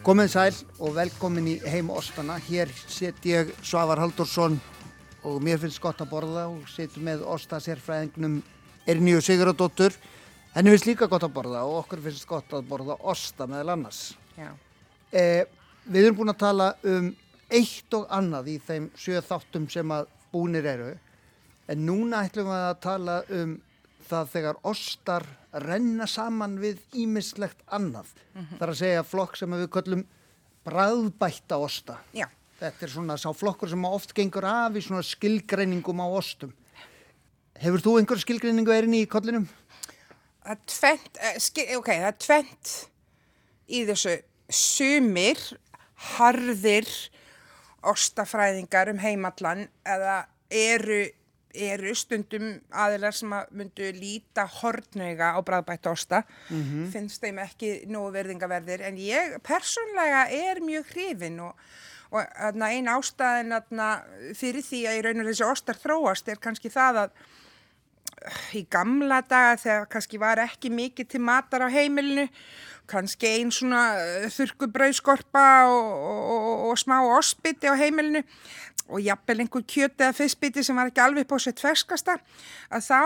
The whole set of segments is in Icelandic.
Komið sæl og velkomin í heim Óstana. Hér set ég Svavar Haldursson og mér finnst gott að borða og setum með Ósta sérfræðingnum Erníu Siguradóttur. Henni finnst líka gott að borða og okkur finnst gott að borða Ósta meðal annars. Eh, við erum búin að tala um eitt og annað í þeim sjö þáttum sem að búnir eru. En núna ætlum við að tala um það þegar ostar renna saman við ímislegt annað. Mm -hmm. Það er að segja flokk sem við köllum bræðbætta osta. Já. Þetta er svona sá flokkur sem oft gengur af í svona skilgreiningum á ostum. Hefur þú einhver skilgreiningu erinni í kollinum? Það er tvent, uh, ok, það er tvent í þessu sumir, harðir ostafræðingar um heimallan eða eru eru stundum aðilar sem að myndu líta hortnöga á bræðbætt osta mm -hmm. finnst þeim ekki nógu verðingaverðir en ég persónlega er mjög hrifin og, og einn ástæðin atna, fyrir því að í raun og þessi ostar þróast er kannski það að í gamla daga þegar kannski var ekki mikið til matar á heimilinu kannski einn svona þurkubrauðskorpa og, og, og smá osbytti á heimilinu og jafnvel einhver kjöti eða fyrstbytti sem var ekki alveg på sér tverskasta að þá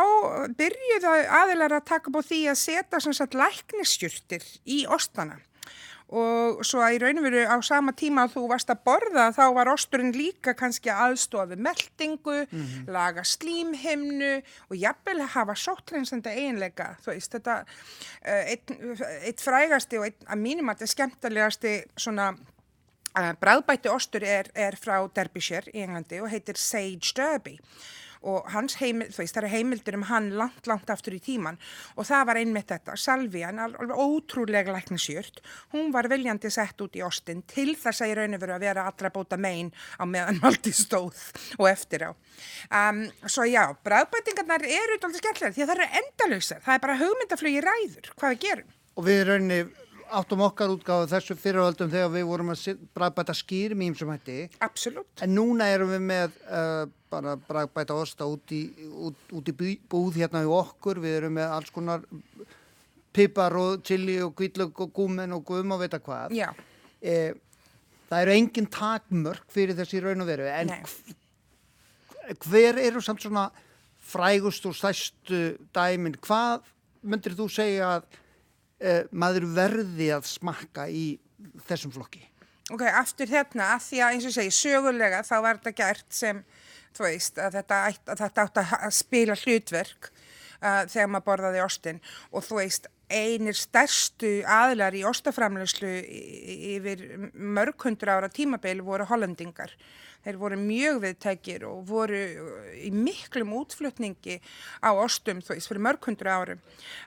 byrjuðu aðilar að taka búið því að setja svona satt læknistjurtir í ostana og svo að í raun og veru á sama tíma að þú varst að borða þá var osturinn líka kannski aðstofi meldingu, mm -hmm. laga slímhimnu og jafnvel hafa sóttrensanda eiginleika þú veist þetta eitt, eitt frægasti og eitt að mínum að þetta skemmtilegasti svona Bræðbætti ostur er, er frá Derbyshire í Englandi og heitir Sage Derby. Og heimil, veist það eru heimildur um hann langt, langt aftur í tíman og það var einmitt þetta, Salvían, alveg ótrúlega læknisjört, hún var viljandi sett út í ostin til þess að ég raun og veru að vera allra bóta megin á meðan malti stóð og eftir á. Um, svo já, bræðbætingarnar eru alltaf skemmtilega því að það eru endalösa, það er bara hugmyndaflugi ræður. Hvað við gerum. Og við raunni áttum okkar útgáðu þessu fyriröldum þegar við vorum að bragbæta skýr mým sem hætti. Absolutt. En núna erum við með uh, bara bragbæta osta út í, út, út í búð hérna í okkur. Við erum með alls konar pipar og chili og kvítlögg og gúmen og guðum og veit að hvað. Já. Eh, það eru engin takmörk fyrir þessi raun og veru. En hver eru samt svona frægust og stæstu dæmin? Hvað myndir þú segja að uh, maður verði að smakka í þessum flokki. Ok, aftur hérna, að því að eins og segi, sögulega þá var þetta gert sem, þú veist, að þetta, að þetta átt að spila hlutverk uh, þegar maður borðaði ostin og þú veist, einir stærstu aðlar í ostaframlegslu yfir mörg hundra ára tímabeil voru hollendingar. Þeir voru mjög viðtækir og voru í miklum útflutningi á ostum þú veist fyrir mörgundru árum.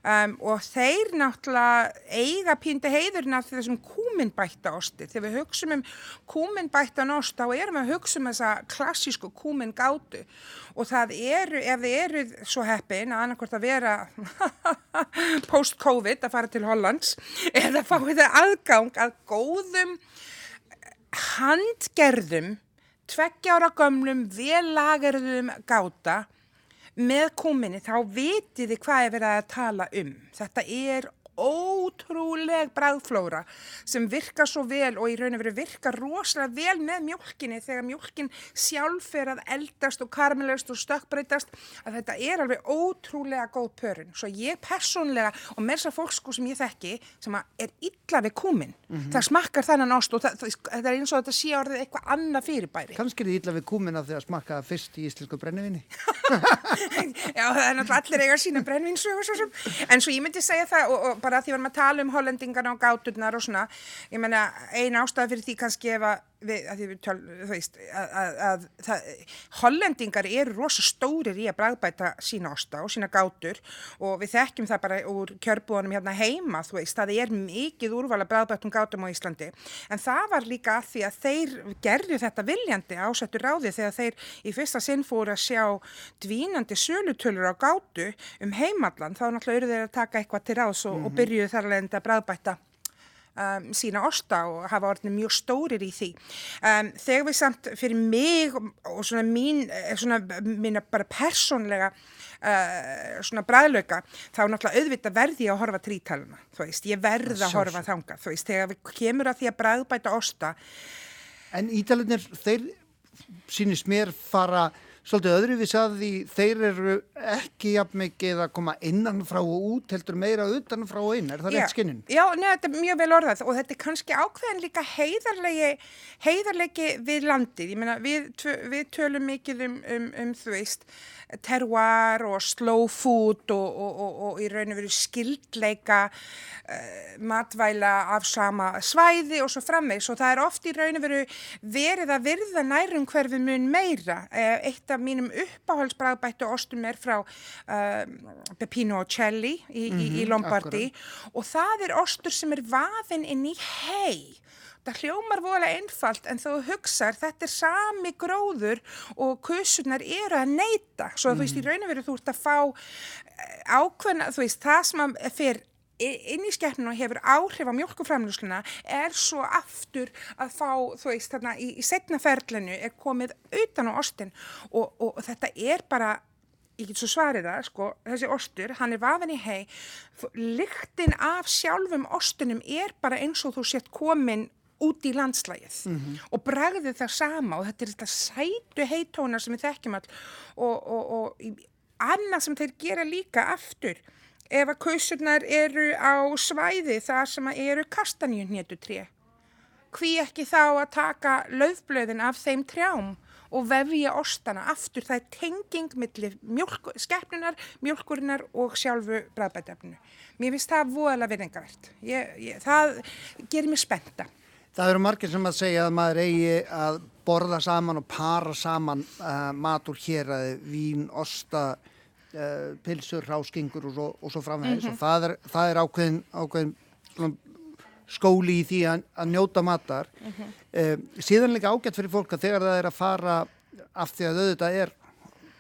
Um, og þeir náttúrulega eiga pínda heiðurinn af þessum kúminbætta osti. Þegar við hugsaum um kúminbættan ost þá erum við að hugsa um þessa klassísku kúmingátu og það eru, ef þið eru svo heppin að annarkort að vera post-covid að fara til Hollands eða fáið það aðgang að góðum handgerðum tveggjára gömlum velagerðum gáta með kúminni þá vitiði hvað er verið að tala um. Þetta er ótrúleg bræðflóra sem virkar svo vel og í raun og veru virkar rosalega vel með mjölkinni þegar mjölkin sjálf er að eldast og karmelast og stökkbreytast að þetta er alveg ótrúlega góð pörun. Svo ég personlega og með þessar fólk sko sem ég þekki sem er illa við kúmin mm -hmm. það smakkar þennan ást og það, það er eins og þetta sé orðið eitthvað annað fyrirbæri. Kannski er þið illa við kúmin af því að smakka fyrst í íslensku brennivinni. Já það er náttúrulega allir eiga sína brennivinsögur en svo ég myndi segja það og, og bara því að að tala um hollendingarna og gáturnar og svona, ég menna eina ástæða fyrir því kannski ef að við, að við töl, veist, að, að, að það, hollendingar eru rosa stórir í að bræðbæta sína osta og sína gátur og við þekkjum það bara úr kjörbúanum hérna heima, þú veist, það er mikið úrvala bræðbætum gátum á Íslandi. En það var líka að því að þeir gerðu þetta viljandi ásettur ráði þegar þeir í fyrsta sinn fóru að sjá dvínandi sölutölur á gátu um heimallan, þá náttúrulega eru þeir að taka eitthvað til ráðs og, mm -hmm. og byrjuðu þar alveg enda bræðbæta um, sína osta og hafa orðin mjög stórir í því. Um, þegar við samt fyrir mig og svona mín, eh, svona mína bara persónlega uh, svona bræðlauka, þá náttúrulega auðvitað verði ég að horfa trítaluna, þú veist, ég verði að horfa þanga, þú veist, þegar við kemur að því að bræðbæta osta. En ítalinir, þeir sínist mér fara svolítið öðruvís að því þeir eru ekki jafn mikið að koma innan frá og út, heldur meira utan frá og inn, er það rétt skinninn? Já, neða, þetta er mjög vel orðað og þetta er kannski ákveðin líka heiðarlegi, heiðarlegi við landið, ég meina við, við tölum mikið um, um, um þú veist, terroir og slow food og, og, og, og í raun og veru skildleika uh, matvæla af sama svæði og svo framvegs og það er oft í raun og veru verið að virða nærum hverfið mun meira. Uh, eitt af mínum uppáhaldsbræðbættu ostum er frá uh, Pepino Celli í, mm -hmm, í, mhm, Lombardi akkurat. og það er ostur sem er vafinn inn í hei það hljómar voðalega einfalt en þú hugsaður þetta er sami gróður og kusunar eru að neyta svo mm. þú veist í mhm. raun og veru þú ert að fá eh, ákveðna, þú veist það sem að fyrir inn í skeppninu og hefur áhrif á mjölkuframljósluna er svo aftur að fá, þú veist, þarna í, í setnaferlinu er komið utan á ostin og, og, og þetta er bara ég get svo svarið það, sko, þessi ostur, hann er vafin í hei, lyktin af sjálfum ostunum er bara eins og þú sett komin út í landslægið mm -hmm. og bregði það sama og þetta er þetta sætu heitónar sem við þekkjum all og, og, og annað sem þeir gera líka aftur ef að kausurnar eru á svæði þar sem eru kastanjunnétu tré hví ekki þá að taka löfblöðin af þeim trjám og vefja ostana aftur? Það er tenging millir mjölk, skeppnunar, mjölkurinnar og sjálfu bræðbætefnu mér finnst það voðalega verðingavert það gerir mér spenta Það eru margir sem að segja að maður eigi að borða saman og para saman uh, matur hér að vín, osta, uh, pilsur, ráskingur og svo, og svo framvegis mm -hmm. og það er, það er ákveðin, ákveðin skóli í því að, að njóta matar. Mm -hmm. uh, síðan líka ágætt fyrir fólk að þegar það er að fara af því að auðvitað er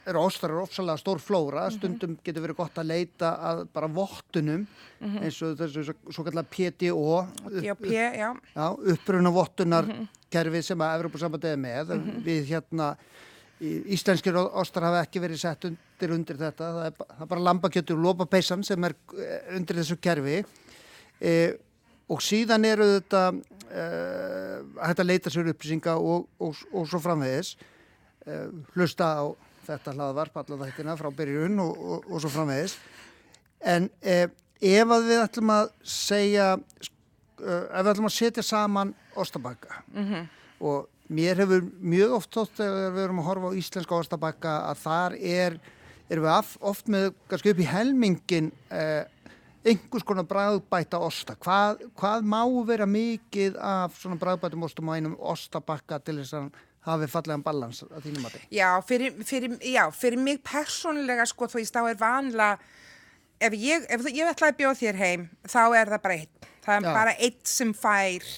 eru ostar er ofsalega stór flóra mm -hmm. stundum getur verið gott að leita að bara vottunum mm -hmm. eins og þessu svo kallar DOP, já, já uppruna vottunar mm -hmm. sem að Evropasambandið er með mhm. við hérna íslenskir ostar hafa ekki verið sett undir undir þetta, það er, það er bara lambakjötur og lópapeisan sem er eh, undir þessu kerfi. E, og síðan eru þetta e, að þetta leita sér upplýsinga og, og, og svo framvegis. E, hlusta á þetta hlaðvarp allar þættina frá byrjun og, og, og svo framvegis. En eh, ef að við ætlum að segja uh, ef við ætlum að setja saman ostabakka mm -hmm. og mér hefur mjög oft þótt þegar við erum að horfa á íslenska ostabakka að þar er, erum við oft með kannski upp í helmingin eh, einhvers konar bræðbæta osta hvað, hvað má vera mikið af svona bræðbætum ostum á einum ostabakka til þess að hafi fallega balans að þínum að þið? Já, fyrir, fyrir, já, fyrir mig persónulega sko þú veist, þá er vanla ef ég, ef ég ætlaði að bjóða þér heim þá er það bara eitt það er já. bara eitt sem fær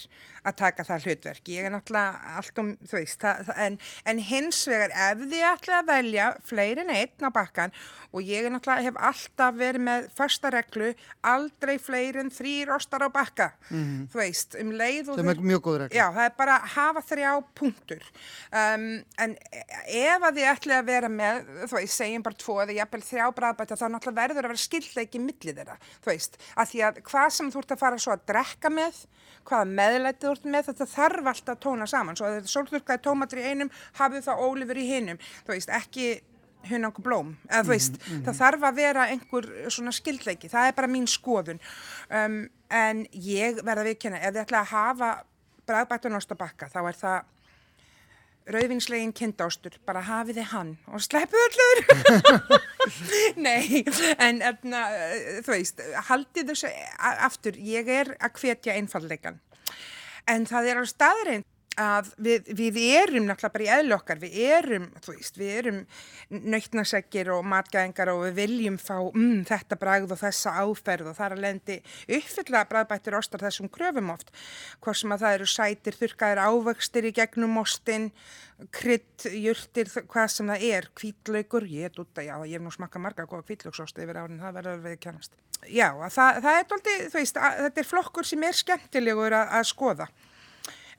að taka það hlutverk. Ég er náttúrulega allt um, þú veist, það, en, en hins vegar ef þið ætla að velja fleiri en einn á bakkan og ég er náttúrulega, hef alltaf verið með första reglu, aldrei fleiri en þrýr ostar á bakka, mm -hmm. þú veist, um leið og... Það er mjög góð reglu. Já, það er bara að hafa þrjá punktur. Um, en ef að þið ætla að vera með, þú veist, segjum bara tvo eða jafnvel þrjá bræðbæta, þá náttúrulega verður að vera skildleiki millið þeirra, þú veist, að því að hvað sem þú ert að fara svo að drekka með, hvaða meðlætið þú ert með, þetta þarf alltaf að tóna saman, svo að þetta sólþurkaði tómatur í einum, hafið það ólifur í hinnum, þú veist, ekki hunang blóm, eða þú veist, mm -hmm. það þarf að vera einhver svona skildleiki, það er bara mín skoðun, um, en ég verða að viðkjöna, ef þið ætla að hafa bræðbætun ást að bakka, þá er það rauðvinslegin kindástur, bara hafið þið hann og sleppu öllur nei, en etna, þú veist, haldið þessu aftur, ég er að hvetja einfalleikan en það er á staðrein að við, við erum náttúrulega bara í eðlu okkar, við erum, þú veist, við erum nöytnaseggir og matgæðingar og við viljum fá mm, þetta bragð og þessa áferð og þar að lendi uppfylla bræðbættir ostar þessum kröfum oft, hvort sem að það eru sætir, þurkaðir ávöxtir í gegnum ostin, krydd, júrtir, hvað sem það er, kvítlaugur, ég er út að já, ég hef nú smakað marga góða kvítlaugsósti yfir árin, það verður við kjænast. Já, að það, það er doldið, þú veist, að, þetta er flokkur sem er skemmtilegur að, að skoða.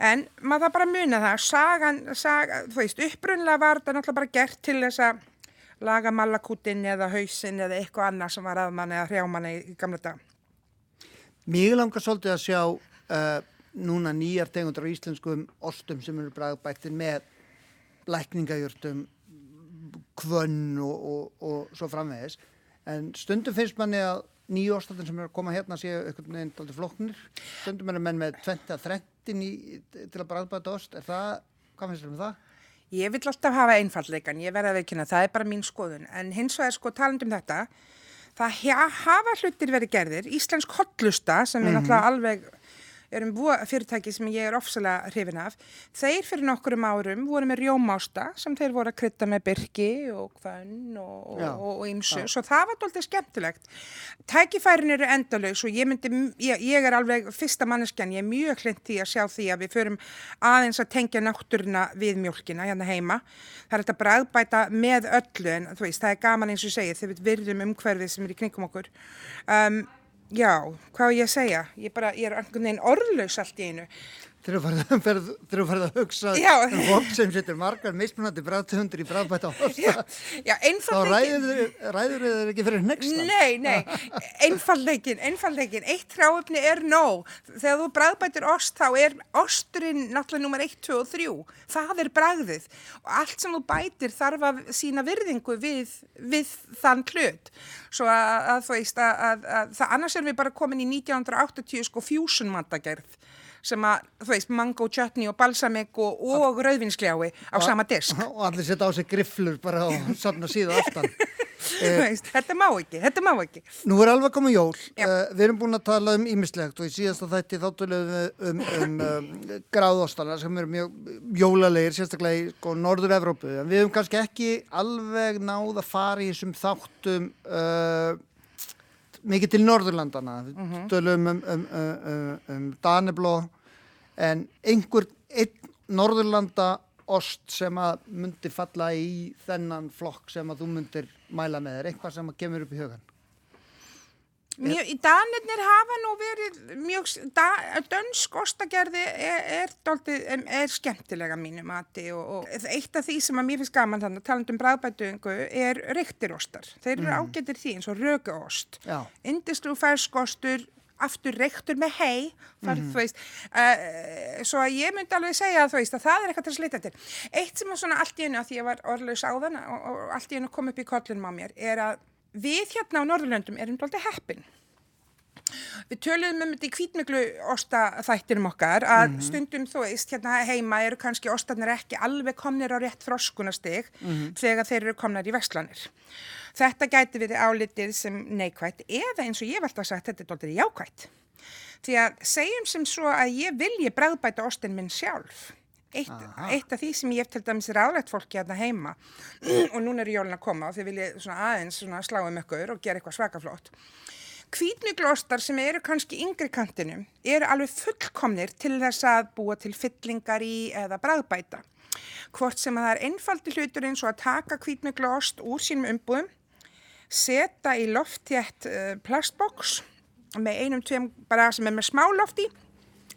En maður það bara muna það, sagan, saga, þú veist, upprunlega var þetta náttúrulega bara gert til þess að laga malakútin eða hausin eða eitthvað annað sem var aðmann eða hrjámann í, gamla dag. Mér langar svolítið að sjá uh, núna nýjar tegundur á íslenskum ostum sem eru bræðbættir með lækningajurtum, kvönn og, og, og svo framvegis. En stundum finnst manni að nýju ostatin sem eru að koma hérna séu einhvern veginn alltaf floknir. Stundum eru menn með 20-30 til að bræðbæta ost. Er það, hvað finnst þér um það? Ég vil alltaf hafa einfallleikan, ég verða að veikina, það er bara mín skoðun. En hins vegar sko talandum þetta, það hafa hlutir verið gerðir, Íslensk hotlusta sem er náttúrulega alveg erum fyrirtæki sem ég er ofsalega hrifin af. Þeir fyrir nokkurum árum voru með rjómásta sem þeir voru að krytta með byrki og hvönn og ymsu. Svo það var doldið skemmtilegt. Tækifærin eru endalauðs og ég myndi, ég, ég er alveg fyrsta manneskjan, ég er mjög hlint í að sjá því að við förum aðeins að tengja náttúruna við mjölkina hérna heima. Það er þetta bræðbæta með öllu en þú veist, það er gaman eins og segið þegar við virðum umhverfið sem er í kringum okkur. Um, Já, hvað ég að segja? Ég, bara, ég er orðlaus allt í einu. Þegar þú farið að hugsa já. um fólk sem setur margar mismunandi bræðtöfundur í bræðbæta ásta, þá ræður þau ekki fyrir nexta. Nei, nei, einfallleikin, einfallleikin, eitt hráöfni er nóg. Þegar þú bræðbætir ost, þá er osturinn náttúrulega nummer 1, 2 og 3. Það er bræðið og allt sem þú bætir þarf að sína virðingu við, við þann hlut. Svo að, að þú veist að, að, að það annars er við bara komin í 1980 sko fjúsunmandagerð sem að, þú veist, mango chutney og balsamik og, og rauðvinskljái á og, sama disk. Og allir setja á sig grifflur bara og safna síðu aftan. veist, þetta má ekki, þetta má ekki. Nú er alveg komið jól. Uh, við erum búin að tala um ímislegt og í síðasta þætti þáttulegum við um, um, um gráðostana sem eru mjög jólalegir, sérstaklega í sko, Norður-Evrópu. En við hefum kannski ekki alveg náð að fara í þessum þáttum uh, mikið til Norðurlandana mm -hmm. tölum um, um, um, um Danebló en einhver einn Norðurlanda ost sem að myndi falla í þennan flokk sem að þú myndir mæla með þér, eitthvað sem að kemur upp í hugan Mjög, Danirnir hafa nú verið mjög, da, dönsk ostagerði er, er, er, er skemmtilega mínu mati og, og eitt af því sem að mér finnst gaman þannig að tala um bræðbætuðingu er reyktirostar. Þeir eru mm. ágættir því eins og röguost, indislu ferskostur, aftur reyktur með hei, þar, mm. þú veist, uh, svo að ég myndi alveg segja að, veist, að það er eitthvað til að slita til. Eitt sem var svona allt í einu að því að ég var orðlaus á þann og, og allt í einu kom upp í kollunum á mér er að við hérna á Norðurlöndum erum doldið heppin. Við töluðum um þetta í kvítmiklu ostaþættinum okkar að mm -hmm. stundum þú veist hérna heima eru kannski ostarnir ekki alveg komnir á rétt froskunastig mm -hmm. þegar þeir eru komnar í vestlanir. Þetta gæti verið álitið sem neikvægt eða eins og ég velt að sagt þetta er doldið jákvægt. Því að segjum sem svo að ég vilji bregðbæta ostin minn sjálf Eitt, eitt af því sem ég hef til dæmis ráðlegt fólki hérna heima og núna eru jólun að koma og þið viljið svona aðeins svona slá um ykkur og gera eitthvað svakaflott. Kvítnuglóstar sem eru kannski yngri kantinu eru alveg fullkomnir til þess að búa til fyllingar í eða bræðbæta. Hvort sem að það er einfaldi hlutur eins og að taka kvítnuglóst úr sínum umbúðum, setja í lofthjætt uh, plastboks með einum tveim bara sem er með smá loft í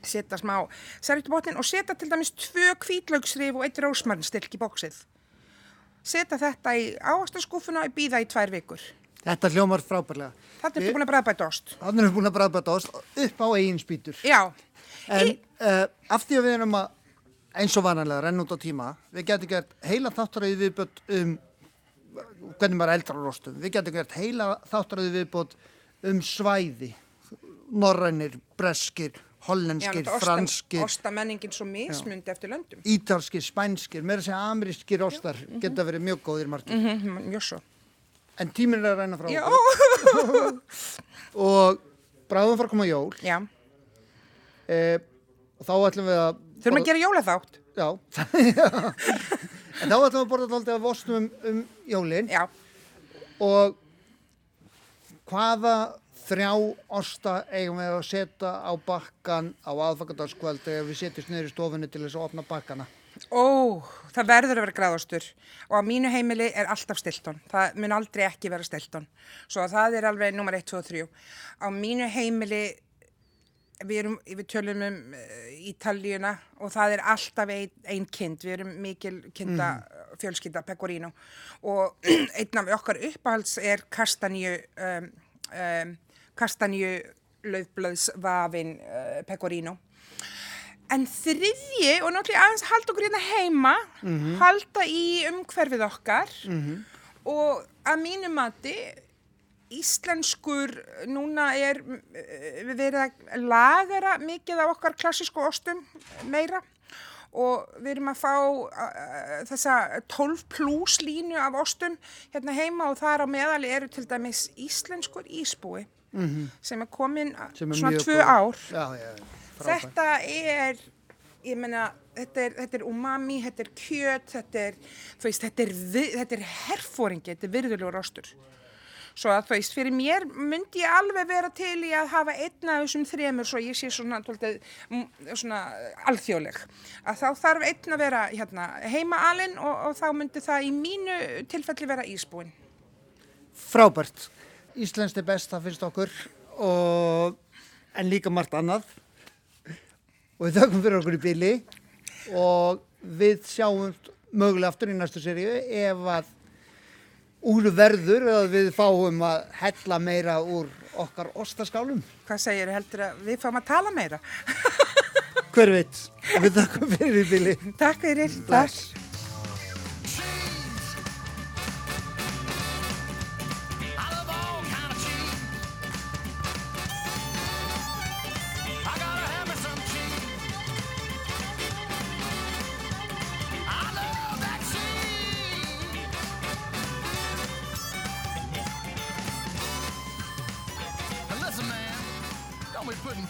setja smá servítubotnin og setja til dæmis tvö kvítlaugsrif og eitt rósmarnstilk í bóksið. Setja þetta í áhastaskúfuna og býða í tvær vikur. Þetta hljómar frábærlega. Þannig er þú búin að bræðbæta ost. Þannig er þú búin að bræðbæta ost upp á eigin spýtur. Já. En í... uh, af því að við erum að eins og vananlega renn út á tíma, við getum gert heila þáttaröði viðbött um hvernig maður eldrar á rostum. Við getum gert heila þáttaröði viðbött um svæði, norrænir, breskir hollenskir, Já, franskir. ostamenningin svo mismundi eftir löndum. Ítalskir, spænskir, meira segja amerískir ostar Já, mm -hmm. geta verið mjög góðir margir. Mm -hmm, mjög svo. En tíminn er að ræna frá og bráðum fara að koma jól. E, og þá ætlum við að þurfum að gera jólaþátt. Já, en þá ætlum við að borða alltaf vostum um, um jólin. Já. og hvaða þrjá osta eigum við að setja á bakkan á aðfakardagskvöld eða við setjum niður í stofunni til þess að opna bakkana Ó, það verður að vera gráðastur og á mínu heimili er alltaf stiltón. Það mun aldrei ekki vera stiltón. Svo það er alveg nummer 1, 2 og 3. Á mínu heimili, við, erum, við tölum um uh, Ítaljuna og það er alltaf ein, ein kind. Við erum mikil kinda mm. fjölskylda, pecorino. Og einn af okkar uppáhalds er kastanju, um, um, kastanju löfblöðsvafin uh, pecorino. En þriðji, og náttúrulega aðeins halda okkur hérna heima, halda í umhverfið okkar. Og að mínu mati, íslenskur núna er uh, við verið að lagara mikið af okkar klassísku ostum meira. Og við erum að fá uh, þessa 12 plus línu af ostum hérna heima og þar á meðali eru til dæmis íslenskur ísbúi sem er komin Sem er svona tvö góð. ár. Já, já. Þetta er, ég meina, þetta er, þetta er umami, þetta er kjöt, þetta er, veist, þetta er, er herfóringi, þetta er virðulegur rostur. Svo að þú veist, fyrir mér myndi ég alveg vera til í að hafa einn af þessum þremur svo ég sé svona, tóltið, svona alþjóðleg. Að þá þarf einn að vera hérna, heima alinn og, og þá myndi það í mínu tilfelli vera ísbúin. Frábært. Íslenskt er best, það finnst okkur og, en líka margt annað og við þökkum fyrir okkur í bíli og við sjáum mögulega aftur í næstu seríu ef að úr verður eða við fáum að hella meira úr okkar ostaskálum. Hvað segir heldur að við fáum að tala meira? Hver veit? Við þökkum fyrir í bíli. Takk fyrir. Bless.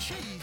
Cheese